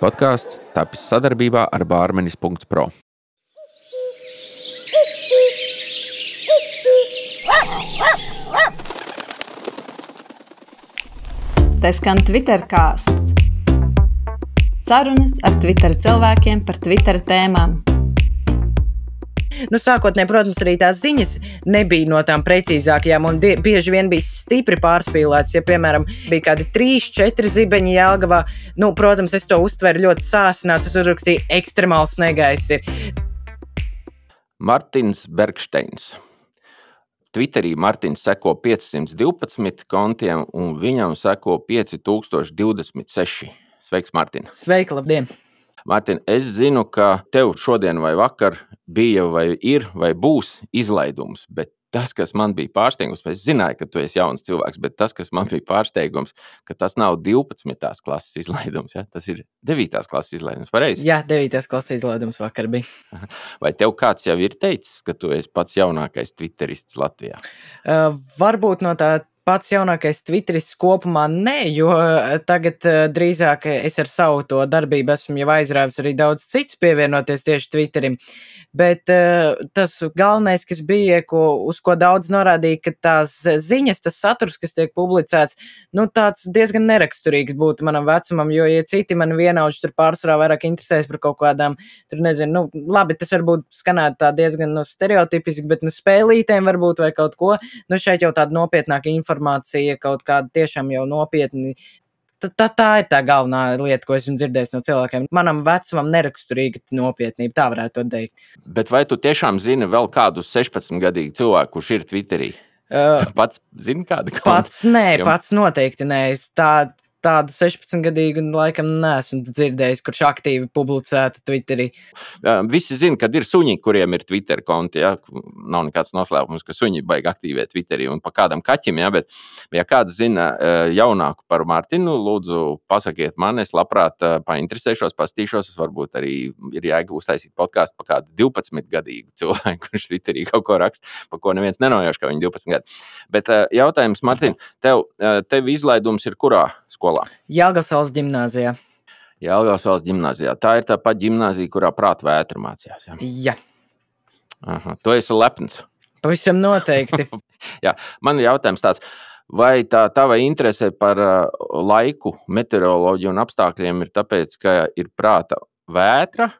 Podkāsts tapis sadarbībā ar Bārmenis.pro. Tā skan Twitter kāsts. Sarunas ar Twitter cilvēkiem par Twitter tēmām. Nu, sākotnēji, protams, arī tās ziņas nebija no tām precīzākajām, un bieži vien bija stipri pārspīlētas. Ja, piemēram, bija kādi trīs, četri zibeņi Jālgavā, nu, protams, es to uztveru ļoti sāsināti. Es uzrakstīju ekstremāls negaisi. Martins Bergsteins. Twitterī Martins seko 512 kontiem, un viņam seko 5026. Sveiks, Mārtiņ! Sveiki, labdien! Mārtiņ, es zinu, ka tev šodien vai vakar bija, vai ir, vai būs izlaidums. Bet tas, kas man bija pārsteigums, es zināju, ka tu esi jauns cilvēks, bet tas, kas man bija pārsteigums, ka tas nav 12. klases izlaidums, ja? tas ir 9. klases izlaidums. Pareizi? Jā, 9. klases izlaidums vakar bija. Vai tev kāds jau ir teicis, ka tu esi pats jaunākais Twitterists Latvijā? Uh, varbūt no tā pats jaunākais Twitteris kopumā nē, jo eh, tagad uh, drīzāk es ar savu to darbību esmu jau aizrāvis arī daudz cits pievienoties tieši Twitterim. Bet uh, tas galvenais, kas bija, ko, uz ko daudz norādīja, ka tās ziņas, tas saturs, kas tiek publicēts, nu tāds diezgan neraksturīgs būtu manam vecumam, jo, ja citi man vienauži tur pārsvarā vairāk interesēs par kaut kādām, tur nezinu, nu, labi, tas varbūt skanētu tā diezgan nu, stereotipiski, bet nu spēlītēm varbūt vai kaut ko, nu šeit jau tāda nopietnāka informācija informācija kaut kāda tiešām jau nopietni. Tā, tā ir tā galvenā lieta, ko esmu dzirdējis no cilvēkiem. Manam vecumam neraksturīga nopietnība, tā varētu teikt. Bet vai tu tiešām zini vēl kādu 16 gadīgu cilvēku, kurš ir Twitterī? Uh, pats zini, kāda ir? Pats nē, Jum... pats noteikti nē. Tā, tādu 16-gadīgu laikam neesmu dzirdējis, kurš aktīvi publicētu Twitterī. Visi zina, ka ir suņi, kuriem ir Twitter konti. Ja? Nav nekāds noslēpums, ka suņi baig aktīvē Twitterī un pa kādam kaķim. Ja? Bet, ja kāds zina jaunāku par Mārtiņu, lūdzu, pasakiet man, es labprāt painteresēšos, pastīšos. Varbūt arī ir jēga uztaisīt podkāstu par kādu 12-gadīgu cilvēku, kurš Twitterī kaut ko raksta, par ko neviens nenojauš, ka viņi 12 gadi. Bet jautājums, Mārtiņ, tev, tev izlaidums ir kurā skolā? Skolā? Gimnājā. Jāgaunas valsts gimnājā. Tā ir tā pati gimnājā, kurā prāta vētra mācījās. Ja? Jā. Aha, tu esi lepns. Pavisam noteikti. Jā, man ir jautājums tāds. Vai tā tava interese par laiku, meteoroloģiju un apstākļiem ir tāpēc, ka ir prāta vētra?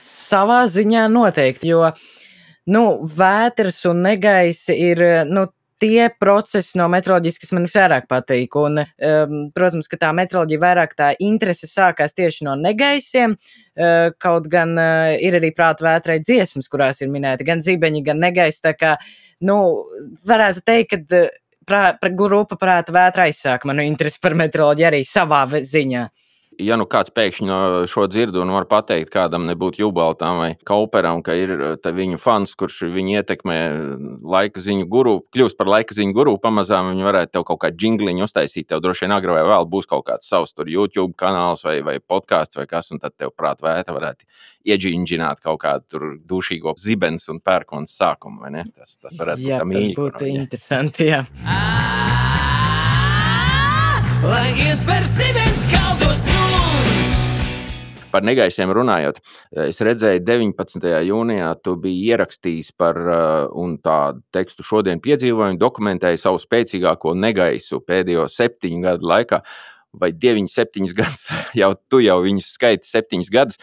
Savā ziņā noteikti, jo nu, vētras un negaisi ir nu, tie procesi no metroloģijas, kas man visvairāk patīk. Un, um, protams, ka tā metroloģija vairāk tā interese sākās tieši no negaisiem. Uh, kaut gan uh, ir arī prāta vētrai dziesmas, kurās ir minēti gan zibeņi, gan negaisi. Tā kā, nu, varētu teikt, ka uh, prā, grupa prāta vētra aizsāka manu interesi par metroloģiju arī savā ziņā ja nu kāds pēkšņi no šo dzirdu un var pateikt kādam, nebūtu Jubaltam vai Kauperam, ka ir eh, viņu fans, kurš viņu ietekmē laika ziņu guru, kļūst par laika ziņu guru, pamazām viņi varētu tev kaut kādu jingliņu uztaisīt. Tev droši vien agrāk vai vēl būs kaut kāds savs tur YouTube kanāls vai, vai podkāsts vai kas, un tad tev prāt vēta varētu iedžinžināt kaut kādu tur dušīgo zibens un pērkons sākumu, vai ne? Tas, tas varētu jā, būt. Tas būtu interesanti, jā. Lai iespēr zibens kaldos Par negaisiem runājot, es redzēju, 19. jūnijā tu biji ierakstījis par uh, tādu tekstu šodien piedzīvojumu, dokumentēji savu spēcīgāko negaisu pēdējo septiņu gadu laikā. Vai 9, 7 gadus, jau tu jau viņus skaiti 7 gadus.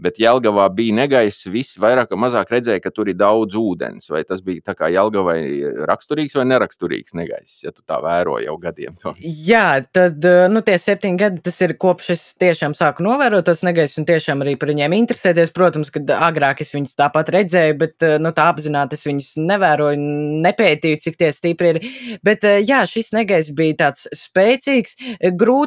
Bet Jelgavā bija negaiss. Visi vairāk vai mazāk redzēja, ka tur ir daudz ūdens. Vai tas bija tā kā Jelgavai raksturīgs vai neraksturīgs negaiss, ja tu tā vēroji jau gadiem? To. Jā, tad eh, nu, tie septiņi gadi tas ir kopš es tiešām sāku novērot tos negaisus un tiešām arī par viņiem interesēties. Protams, ka agrāk es viņus tāpat redzēju, bet eh, nu, tā apzināti es viņus nevēroju, nepētīju, cik tie stipri ir. Bet eh, jā, šis negaiss bija tāds spēcīgs.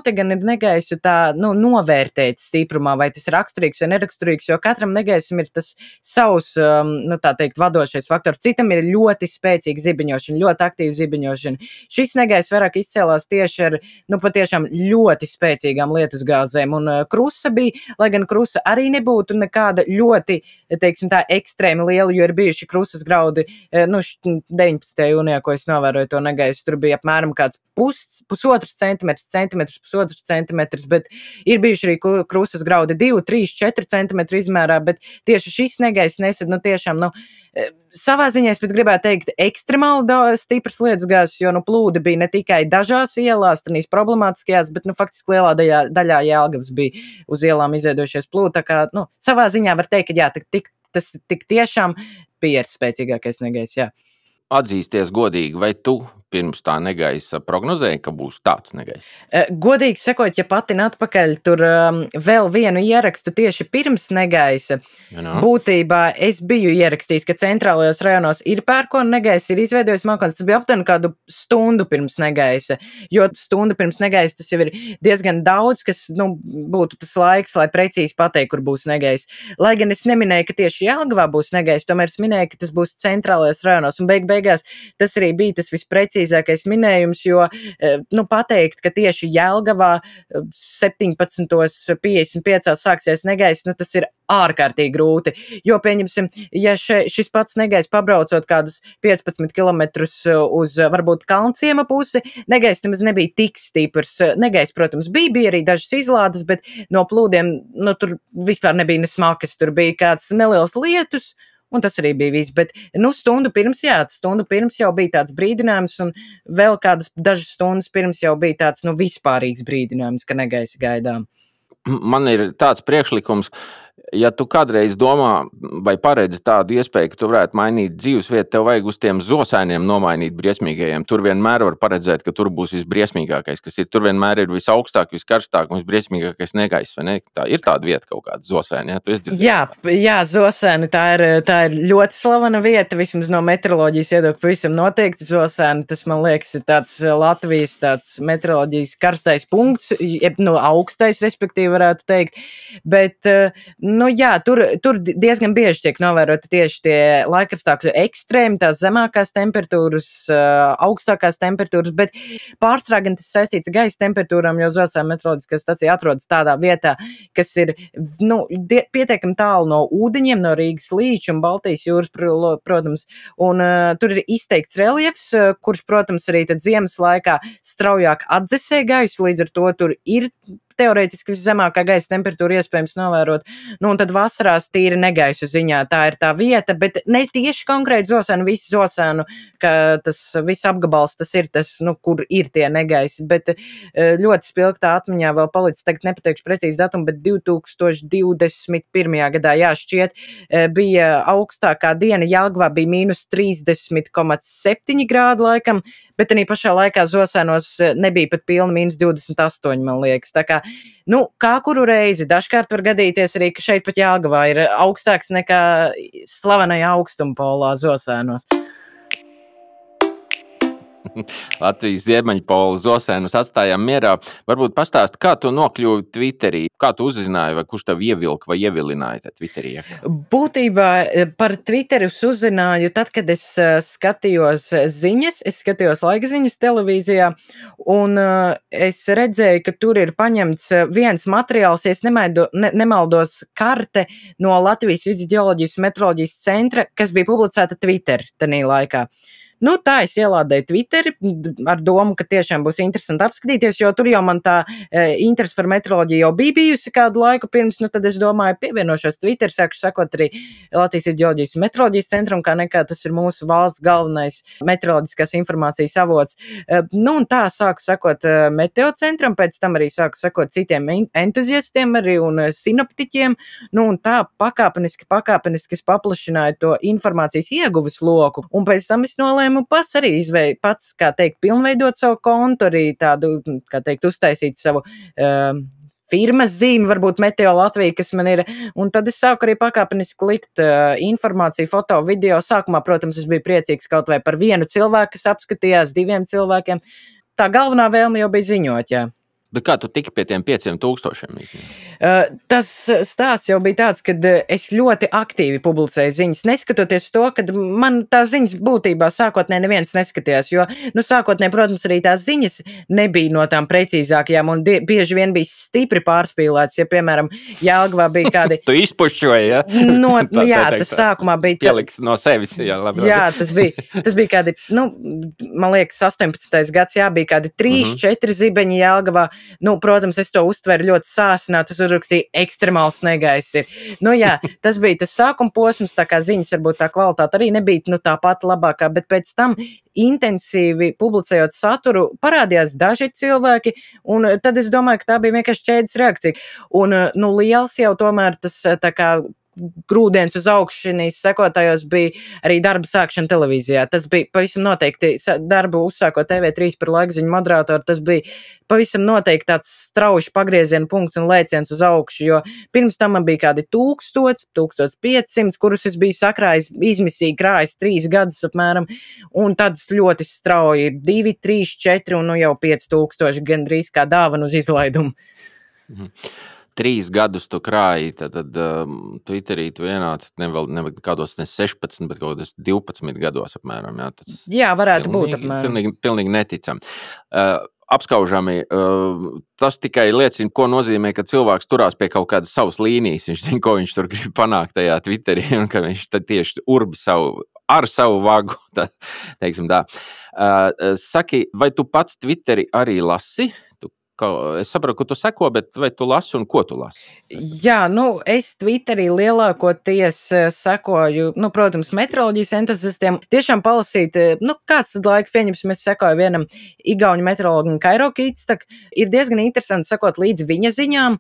Grūti gan ir negaisu tā nu, novērtēt stiprumā, vai tas ir raksturīgs vai neraksturīgs raksturīgs, jo katram negaisam ir tas savs, um, nu, tā teikt, vadošais faktors. Citam ir ļoti spēcīga zibiņošana, ļoti aktīva zibiņošana. Šis negaiss vairāk izcēlās tieši ar, nu, patiešām ļoti spēcīgām lietusgāzēm, un uh, krusa bija, lai gan krusa arī nebūtu nekāda ļoti, teiksim tā, ekstrēmi liela, jo ir bijuši krusas graudi, uh, nu, 19. jūnijā, ko es novēroju to negaisu, tur bija apmēram kāds pus, pusotrs centimetrs, centimetrs, pusotrs centimetrs, bet ir bijuši arī krustas graudi 2, 3, 4 centimetri izmērā, bet tieši šis negaiss nesad, nu tiešām, nu, e, savā ziņā es pat gribētu teikt, ekstremāli stipras lietas gāzes, jo nu, plūdi bija ne tikai dažās ielās, tādās problemātiskajās, bet nu, faktiski lielā daļā, daļā Jēlgavas bija uz ielām izveidojušies plūdi. Tā kā nu, savā ziņā var teikt, ka jā, tik, tas tik tiešām bija spēcīgākais negaiss. Atzīsties godīgi, vai tu pirms tā negaisa prognozēja, ka būs tāds negaiss? E, godīgi sakot, ja pati atpakaļ tur um, vēl vienu ierakstu tieši pirms negaisa, ja no. būtībā es biju ierakstījis, ka centrālajos rajonos ir pērkona negaisa, ir izveidojis mākslinieks. Tas bija aptuveni kādu stundu pirms negaisa, jo stundu pirms negaisa tas jau ir diezgan daudz, kas nu, būtu tas laiks, lai precīzi pateiktu, kur būs negaisa. Lai gan es neminēju, ka tieši Jālgavā būs negaisa, tomēr es minēju, ka tas būs centrālajos rajonos, un beig beigās tas arī bija tas visprecīzākais precīzākais minējums, jo e, nu, pateikt, ka tieši Jēlgavā 17.55 e, sāksies negaiss, nu, tas ir ārkārtīgi grūti. Jo, pieņemsim, ja še, šis pats negaiss pabraucot kādus 15 km uz varbūt Kalnciema pusi, negaiss nemaz nebija tik stiprs. Negaiss, protams, bija, bija arī dažas izlādes, bet no plūdiem nu, tur vispār nebija nesmakas. Tur bija kāds neliels lietus, Un tas arī bija viss. Bet, nu, stundu pirms, jā, stundu pirms jau bija tāds brīdinājums, un vēl kādas dažas stundas pirms jau bija tāds, nu, vispārīgs brīdinājums, ka negaisa gaidām. Man ir tāds priekšlikums, ja tu kādreiz domā vai paredzi tādu iespēju, ka tu varētu mainīt dzīvesvietu, tev vajag uz tiem zosainiem nomainīt briesmīgajiem. Tur vienmēr var paredzēt, ka tur būs visbriesmīgākais, kas ir. Tur vienmēr ir visaugstāk, viskarstāk un visbriesmīgākais negaiss. Ne? Tā ir tāda vieta kaut kāda zosaina. Ja? Jā, jā zosaina tā ir, tā ir ļoti slavena vieta, vismaz no meteoroloģijas viedokļa. Pavisam noteikti zosaina. Tas man liekas, ir tāds Latvijas tāds meteoroloģijas karstais punkts, jeb no nu, augstais, respektīvi, varētu teikt. Bet, nu, jā, tur, tur diezgan bieži tiek novēroti tieši tie laikapstākļu ekstrēmi, tās zemākās temperatūras, augstākās temperatūras, bet pārsvarā gan tas saistīts ar gaisa temperatūrām, jo Zvaigznes meteoroloģiskā stacija atrodas tādā vietā, kas ir nu, pietiekami tālu no ūdeņiem, no Rīgas līča un Baltijas jūras, protams. Un, uh, tur ir izteikts reliefs, kurš, protams, arī ziemas laikā straujāk atdzesē gaisu, līdz ar to tur ir teorētiski viszemākā gaisa temperatūra iespējams novērot. Nu, un tad vasarās tīri negaisu ziņā tā ir tā vieta, bet ne tieši konkrēti zosēnu, visu zosēnu, ka tas viss apgabals tas ir tas, nu, kur ir tie negaisi. Bet eh, ļoti spilgtā atmiņā vēl palicis, tagad nepateikšu precīzi datumu, bet 2021. gadā, jā, šķiet, eh, bija augstākā diena Jelgavā bija mīnus 30,7 grādu laikam, bet arī pašā laikā Zosēnos eh, nebija pat pilna mīnus 28, man liekas. Tā kā, nu, kā kuru reizi, dažkārt var gadīties arī, ka šeit pat Jāgavā ir augstāks nekā slavenajā augstumpolā Zosēnos. Latvijas ziemeļpolu zosēnus atstājām mierā. Varbūt pastāst, kā tu nokļuvi Twitterī, kā tu uzzināji, vai kurš tev ievilka vai ievilināja Twitterī? Būtībā eh, par Twitteru uzzināju tad, kad es eh, skatījos ziņas, es skatījos laika ziņas televīzijā, un eh, es redzēju, ka tur ir paņemts viens materiāls, ja nemaidu, ne, nemaldos, karte no Latvijas vidus geoloģijas un metroloģijas centra, kas bija publicēta Twitter tajā laikā. Nu, tā es ielādēju Twitteri ar domu, ka tiešām būs interesanti apskatīties, jo tur jau man tā e, interese par metroloģiju jau bija bijusi kādu laiku pirms. Nu, tad es domāju, pievienošos Twitter, sāku sekot arī Latvijas ģeoloģijas un metroloģijas centram, kā nekā tas ir mūsu valsts galvenais meteoroloģiskās informācijas avots. E, nu, un tā sāku sekot e, meteocentram, pēc tam arī sāku sekot citiem entuziastiem arī un sinoptiķiem. Nu, un tā pakāpeniski, pakāpeniski es paplašināju to informācijas ieguves loku, un pēc tam es nolēmu nolēmu pats arī izveidot, pats, kā teikt, pilnveidot savu kontu, arī tādu, kā teikt, uztaisīt savu. Uh, firmas zīme, varbūt Meteo Latvija, kas man ir. Un tad es sāku arī pakāpeniski likt uh, informāciju, foto, video. Sākumā, protams, es biju priecīgs kaut vai par vienu cilvēku, kas apskatījās, diviem cilvēkiem. Tā galvenā vēlme jau bija ziņot. Jā. Bet kā tu tiki pie tiem pieciem tūkstošiem? Tas stāsts jau bija tāds, ka es ļoti aktīvi publicēju ziņas, neskatoties to, ka man tās ziņas būtībā sākotnēji neviens neskatījās. Jo, nu, sākotnēji, protams, arī tās ziņas nebija no tām precīzākajām un bieži vien bija stipri pārspīlētas. Ja, piemēram, Jālgavā bija kādi. tu izpušķoji, ja? No, tā, jā, tā, tas sākumā bija. Pieliks no sevis, jā, labi. Jā, tas bija, tas bija kādi, nu, man liekas, 18. gads, jā, bija kādi 3, mm -hmm. 4 zibeņi Jālgavā. Nu, protams, es to uztveru ļoti sāsinātu, es uzrakstīju ekstremāls negaiss. Nu, jā, tas bija tas sākuma posms, tā kā ziņas varbūt tā kvalitāte arī nebija nu, tā pati labākā, bet pēc tam intensīvi publicējot saturu, parādījās daži cilvēki, un tad es domāju, ka tā bija vienkārši ķēdes reakcija. Un, nu, liels jau tomēr tas tā kā grūdienis uz augšu sekotājos bija arī darba sākšana televīzijā. Tas bija pavisam noteikti darbu uzsākot TV3 par laikziņu moderatoru. Tas bija pavisam noteikti tāds strauji pagrieziena punkts un lēciens uz augšu, jo pirms tam man bija kādi 1000, 1500, kurus es biju sakrājis izmisīgi krājis trīs gadus apmēram, un tad ļoti strauji 2, 3, 4 un nu jau 5000 gandrīz kā dāvana uz izlaidumu. Mhm trīs gadus tu krāji, tad, tad um, Twitterī tu ienāci ne vēl ne kādos ne 16, bet kaut kādos 12 gados apmēram. Jā, tas jā varētu pilnīgi, būt apmēram. Pilnīgi, pilnīgi neticami. Uh, apskaužami. Uh, tas tikai liecina, ko nozīmē, ka cilvēks turās pie kaut kādas savas līnijas. Viņš zina, ko viņš tur grib panākt tajā Twitterī, un ka viņš tieši urbi savu. Ar savu vagu, tā, tā. Uh, saki, vai tu pats Twitteri arī lasi? Es saprotu, ka tu seko, bet vai tu lasi un ko tu lasi? Jā, nu, es Twitterī lielākoties eh, sekoju, nu, protams, meteoroloģijas entuziastiem. Tiešām palasīt, eh, nu, kāds tad laiks, pieņemsim, es sekoju vienam igauņu meteorologam Kairo Kītstak. Ir diezgan interesanti sekot līdz viņa ziņām,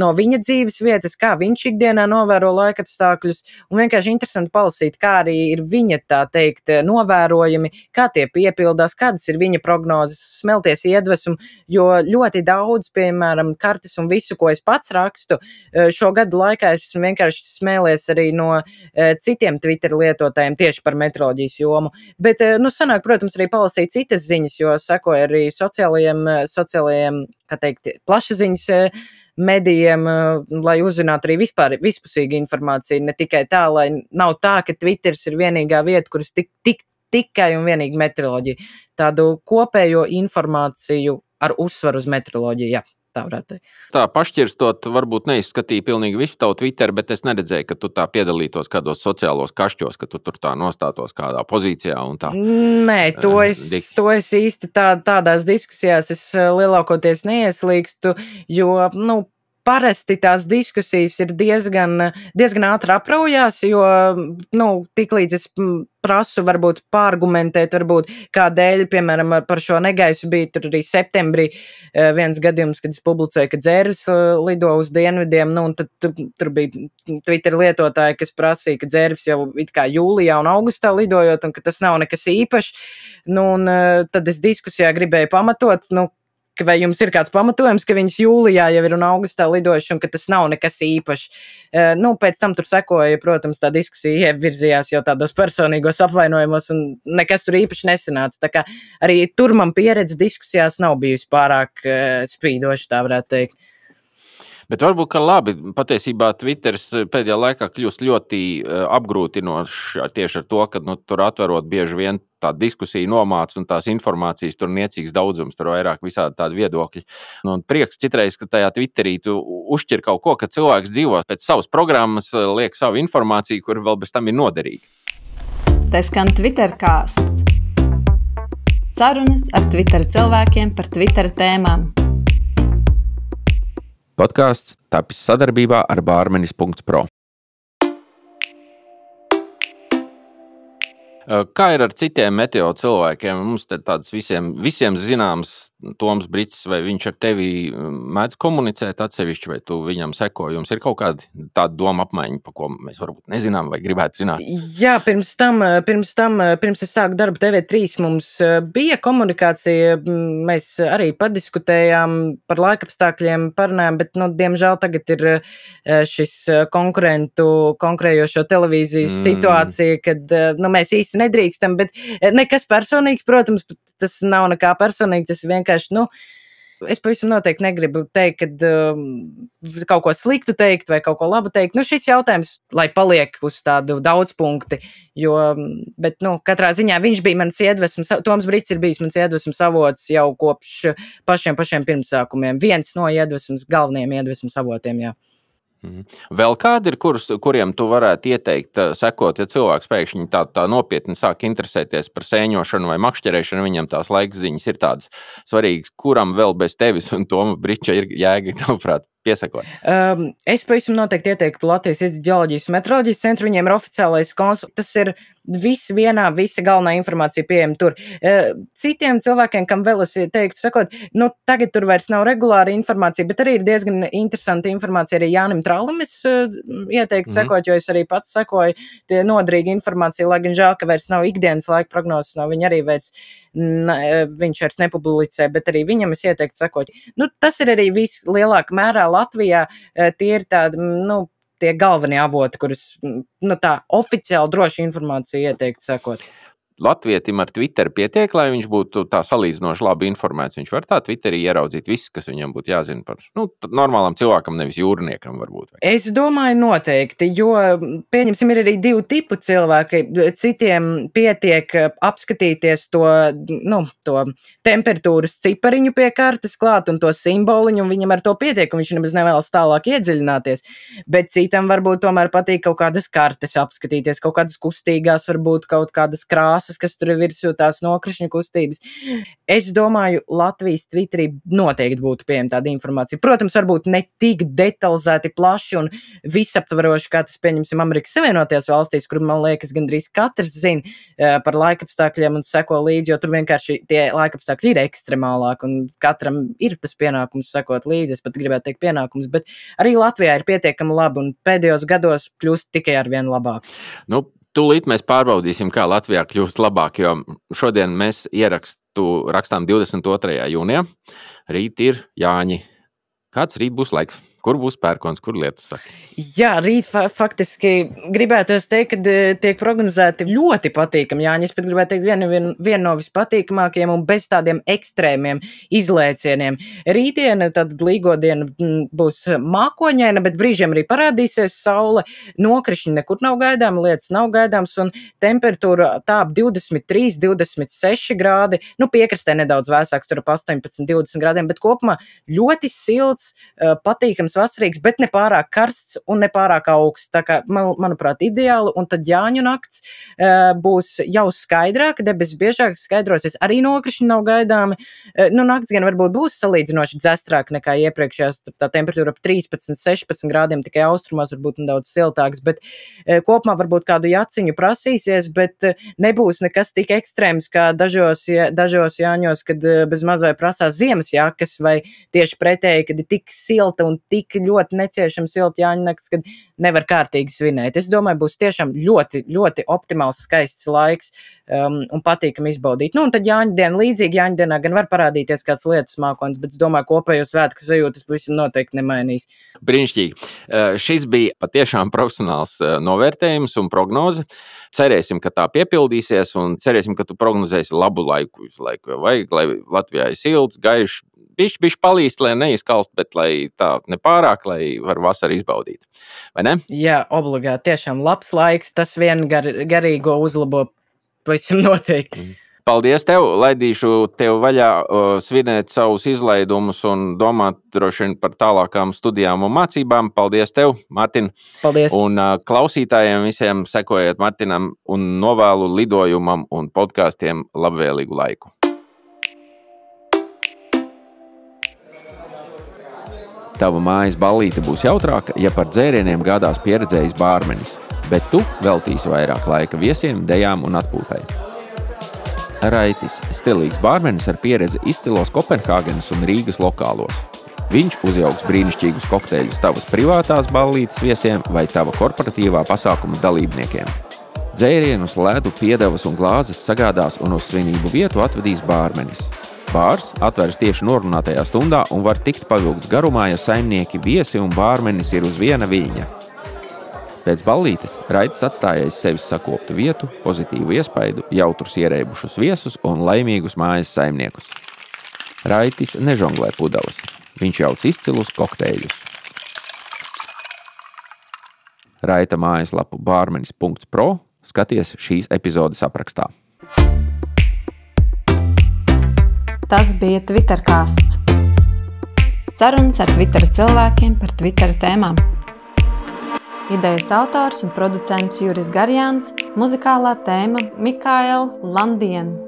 no viņa dzīves vietas, kā viņš ikdienā novēro laikapstākļus, un vienkārši interesanti palasīt, kā arī ir viņa, tā teikt, novērojumi, kā tie piepildās, kādas ir viņa prognozes, smelties iedvesmu, jo ļoti ļoti daudz, piemēram, kartes un visu, ko es pats rakstu. Eh, šo gadu laikā es esmu vienkārši smēlies arī no eh, citiem Twitter lietotājiem tieši par metroloģijas jomu. Bet, eh, nu, sanāk, protams, arī palasīt citas ziņas, jo sekoja arī sociālajiem, sociālajiem, kā teikt, plašsaziņas medijiem, lai uzzinātu arī vispār vispusīgu informāciju. Ne tikai tā, lai nav tā, ka Twitter ir vienīgā vieta, kuras tik, tik, tikai un vienīgi meteoroloģija. Tādu kopējo informāciju ar uzsvaru uz metroloģiju. Jā. Tā. Tā pašķirstot, varbūt neizskatīja pilnīgi visu tavu Twitter, bet es neredzēju, ka tu tā piedalītos kādos sociālos kašķos, ka tu tur tā nostātos kādā pozīcijā. Nē, to es, uh, to es īsti tā, tādās diskusijās es eh, lielākoties neieslīgstu, jo, nu, parasti tās diskusijas ir diezgan, diezgan ātri apraujās, jo, nu, tiklīdz es prasu, varbūt pārgumentēt, varbūt kādēļ, piemēram, par šo negaisu bija tur arī septembrī eh, viens gadījums, kad es publicēju, ka dzērvis eh, lido uz dienvidiem, nu, un tad tur bija Twitter lietotāji, kas prasīja, ka dzērvis jau it kā jūlijā un augustā lidojot, un ka tas nav nekas īpašs, nu, un eh, tad es diskusijā gribēju pamatot, nu, vai jums ir kāds pamatojums, ka viņas jūlijā jau ir un augustā lidojuši, un ka tas nav nekas īpašs. Uh, nu, pēc tam tur sekoja, protams, tā diskusija ievirzījās jau tādos personīgos apvainojumos, un nekas tur īpaši nesanāca. Tā kā arī tur man pieredze diskusijās nav bijusi pārāk uh, spīdoša, tā varētu teikt. Bet varbūt, ka labi, patiesībā Twitter pēdējā laikā kļūst ļoti apgrūtinošs tieši ar to, ka nu, tur atverot bieži vien tā diskusija nomāca un tās informācijas tur niecīgs daudzums, tur vairāk visādi tādi viedokļi. Nu, un prieks citreiz, ka tajā Twitterī tu uzšķir kaut ko, ka cilvēks dzīvo pēc savas programmas, liek savu informāciju, kur vēl bez tam ir noderīga. Tas skan Twitter kāsts. Sarunas ar Twitter cilvēkiem par Twitter tēmām. Podkāsts tapis sadarbībā ar Bārmenis.pro. Kā ir ar citiem meteo cilvēkiem? Mums te tādas visiem, visiem zināmas Toms Brits, vai viņš ar tevi mēdz komunicēt atsevišķi, vai tu viņam seko? Jums ir kaut kāda tāda doma apmaiņa, par ko mēs varbūt nezinām vai gribētu zināt? Jā, pirms tam, pirms tam, pirms es sāku darbu TV3, mums bija komunikācija. Mēs arī padiskutējām par laikapstākļiem, parunājām, bet, nu, diemžēl tagad ir šis konkurentu, konkurējošo televīzijas mm. situācija, kad nu, mēs īsti nedrīkstam, bet nekas personīgs, protams, tas nav nekā personīgs, tas vienkārši vienkārši, nu, Es pavisam noteikti negribu teikt, ka um, kaut ko sliktu teikt vai kaut ko labu teikt. Nu, šis jautājums, lai paliek uz tādu daudzpunkti, jo, bet, nu, katrā ziņā viņš bija mans iedvesmas, Toms Brits ir bijis mans iedvesmas avots jau kopš pašiem pašiem pirmsākumiem. Viens no iedvesmas, galvenajiem iedvesmas avotiem, jā. Mhm. Vēl kādi ir, kurus, kuriem tu varētu ieteikt, eh, sekot, ja cilvēks pēkšņi tā, tā nopietni sāk interesēties par sēņošanu vai makšķerēšanu, viņam tās laika ziņas ir tādas svarīgas, kuram vēl bez tevis un Toma Briča ir jēga, tavuprāt, piesakot? Um, es pavisam noteikti ieteiktu Latvijas ģeoloģijas metroloģijas centru. Viņiem ir oficiālais konsults. Tas ir viss vienā, visa galvenā informācija pieejama tur. Uh, citiem cilvēkiem, kam vēl es teiktu, sakot, nu, tagad tur vairs nav regulāra informācija, bet arī ir diezgan interesanta informācija arī Jānim Trālim. Es uh, ieteiktu mm. sekot, jo es arī pats sekoju tie nodrīgi informācija, lai gan žēl, ka vairs nav ikdienas laika prognozes, no viņa arī vairs. Ne, viņš vairs nepublicē, bet arī viņam es ieteiktu sekot. Nu, tas ir arī viss lielākā mērā Latvijā. Tie ir tādi, nu, tie galvenie avoti, kurus nu, tā oficiāli droši informācija ieteikt sekot. Latvijam ar Twitter pietiek, lai viņš būtu tā salīdzinoši labi informēts. Viņš var tā Twitterī ieraudzīt visu, kas viņam būtu jāzina par nu, normālam cilvēkam, nevis jūrniekam. Varbūt. Es domāju, noteikti, jo pieņemsim, ir arī divi tipi cilvēki. Citiem pietiek apskatīties to, nu, to temperatūras cipariņu pie kartes klāt un to simboliņu, un viņam ar to pietiek, un viņš nemaz nevēlas tālāk iedziļināties. Bet citam varbūt tomēr patīk kaut kādas kartes apskatīties, kaut kādas kustīgās, varbūt kaut kādas krāsas krāsas, kas tur ir virsū tās nokrišņu kustības. Es domāju, Latvijas Twitterī noteikti būtu pieejama tāda informācija. Protams, varbūt ne tik detalizēti, plaši un visaptvaroši, kā tas, pieņemsim, Amerikas Savienotajās valstīs, kur, man liekas, gandrīz katrs zina uh, par laikapstākļiem un seko līdzi, jo tur vienkārši tie laikapstākļi ir ekstremālāki un katram ir tas pienākums sekot līdzi. Es pat gribētu teikt pienākums, bet arī Latvijā ir pietiekami labi un pēdējos gados kļūst tikai ar vien labāk. Nu, Tūlīt mēs pārbaudīsim, kā Latvijā kļūst labāk, jo šodien mēs ierakstu rakstām 22. jūnijā. Rīt ir Jāņi. Kāds rīt būs laiks? Kur būs pērkons, kur lietus saka? Jā, rīt fa faktiski gribētu teikt, ka e, tiek prognozēti ļoti patīkami. Jā, es pat gribētu teikt, viena vien, vien no vispatīkamākajiem un bez tādiem ekstrēmiem izlēcieniem. Rītdiena, tad līgodiena būs mākoņaina, bet brīžiem arī parādīsies saule. Nokrišņi nekur nav gaidām, lietas nav gaidāms un temperatūra tāp 23, 26 grādi. Nu, piekrastē nedaudz vēsāks, tur ap 18, 20 grādiem, bet kopumā ļoti silts, e, patīkams sausums, vasarīgs, bet ne pārāk karsts un ne pārāk augsts. Tā kā, man, manuprāt, ideāli. Un tad Jāņu nakts uh, būs jau skaidrāka, debesis biežāk skaidrosies, arī nokrišņi nav gaidāmi. Uh, nu, nakts gan varbūt būs salīdzinoši dzestrāk nekā iepriekšējās, tā temperatūra ap 13, 16 grādiem, tikai austrumos varbūt nedaudz siltāks, bet uh, kopumā varbūt kādu jaciņu prasīsies, bet uh, nebūs nekas tik ekstrēms kā dažos, ja, dažos Jāņos, kad uh, bez mazai prasās ziemas jakas vai tieši pretēji, kad ir tik silta un tik tik ļoti neciešama silta Jāņa nakts, kad nevar kārtīgi svinēt. Es domāju, būs tiešām ļoti, ļoti optimāls, skaists laiks um, un patīkami izbaudīt. Nu, un tad Jāņa diena līdzīgi, Jāņa dienā gan var parādīties kāds lietus mākons, bet es domāju, kopējo svētku sajūtas pavisam noteikti nemainīs. Brīnišķīgi. Uh, šis bija patiešām profesionāls uh, novērtējums un prognoze. Cerēsim, ka tā piepildīsies, un cerēsim, ka tu prognozēsi labu laiku visu laiku. Vajag, lai Latvijā ir silts, gaišs, bišķi, bišķi palīst, lai neizkalst, bet lai tā nepārāk, lai var vasaru izbaudīt. Vai ne? Jā, obligāti. Tiešām labs laiks, tas vien gar, garīgo uzlabo pavisam noteikti. Mm. Paldies tev! Laidīšu tev vaļā uh, svinēt savus izlaidumus un domāt droši vien par tālākām studijām un mācībām. Paldies tev, Mārtiņ! Paldies! Un uh, klausītājiem visiem sekojiet Mārtiņam un novēlu lidojumam un podkāstiem labvēlīgu laiku! Tava mājas ballīte būs jautrāka, ja par dzērieniem gādās pieredzējis bārmenis, bet tu veltīsi vairāk laika viesiem, dejām un atpūtai. Raitis - stilīgs bārmenis ar pieredzi izcilos Kopenhāgenes un Rīgas lokālos. Viņš uzjauks brīnišķīgus kokteļus tavas privātās ballītes viesiem vai tava korporatīvā pasākuma dalībniekiem. Dzērienus, ledu, piedevas un glāzes sagādās un uz svinību vietu atvedīs bārmenis. Bārs atveras tieši norunātajā stundā un var tikt pavilgts garumā, ja saimnieki, viesi un bārmenis ir uz viena viļņa. Pēc ballītes Raits atstājais sevis sakoptu vietu, pozitīvu iespaidu, jautrus ierēbušus viesus un laimīgus mājas saimniekus. Raitis nežonglē pudeles. Viņš jauc izcilus kokteļus. Raita mājaslapu bārmenis.pro skaties šīs epizodes aprakstā. Tas bija Twitter kāsts. Sarunas ar Twitter cilvēkiem par Twitter tēmām. Idejas autors un producents Juris Garjāns, muzikālā tēma Mikaela Landiena.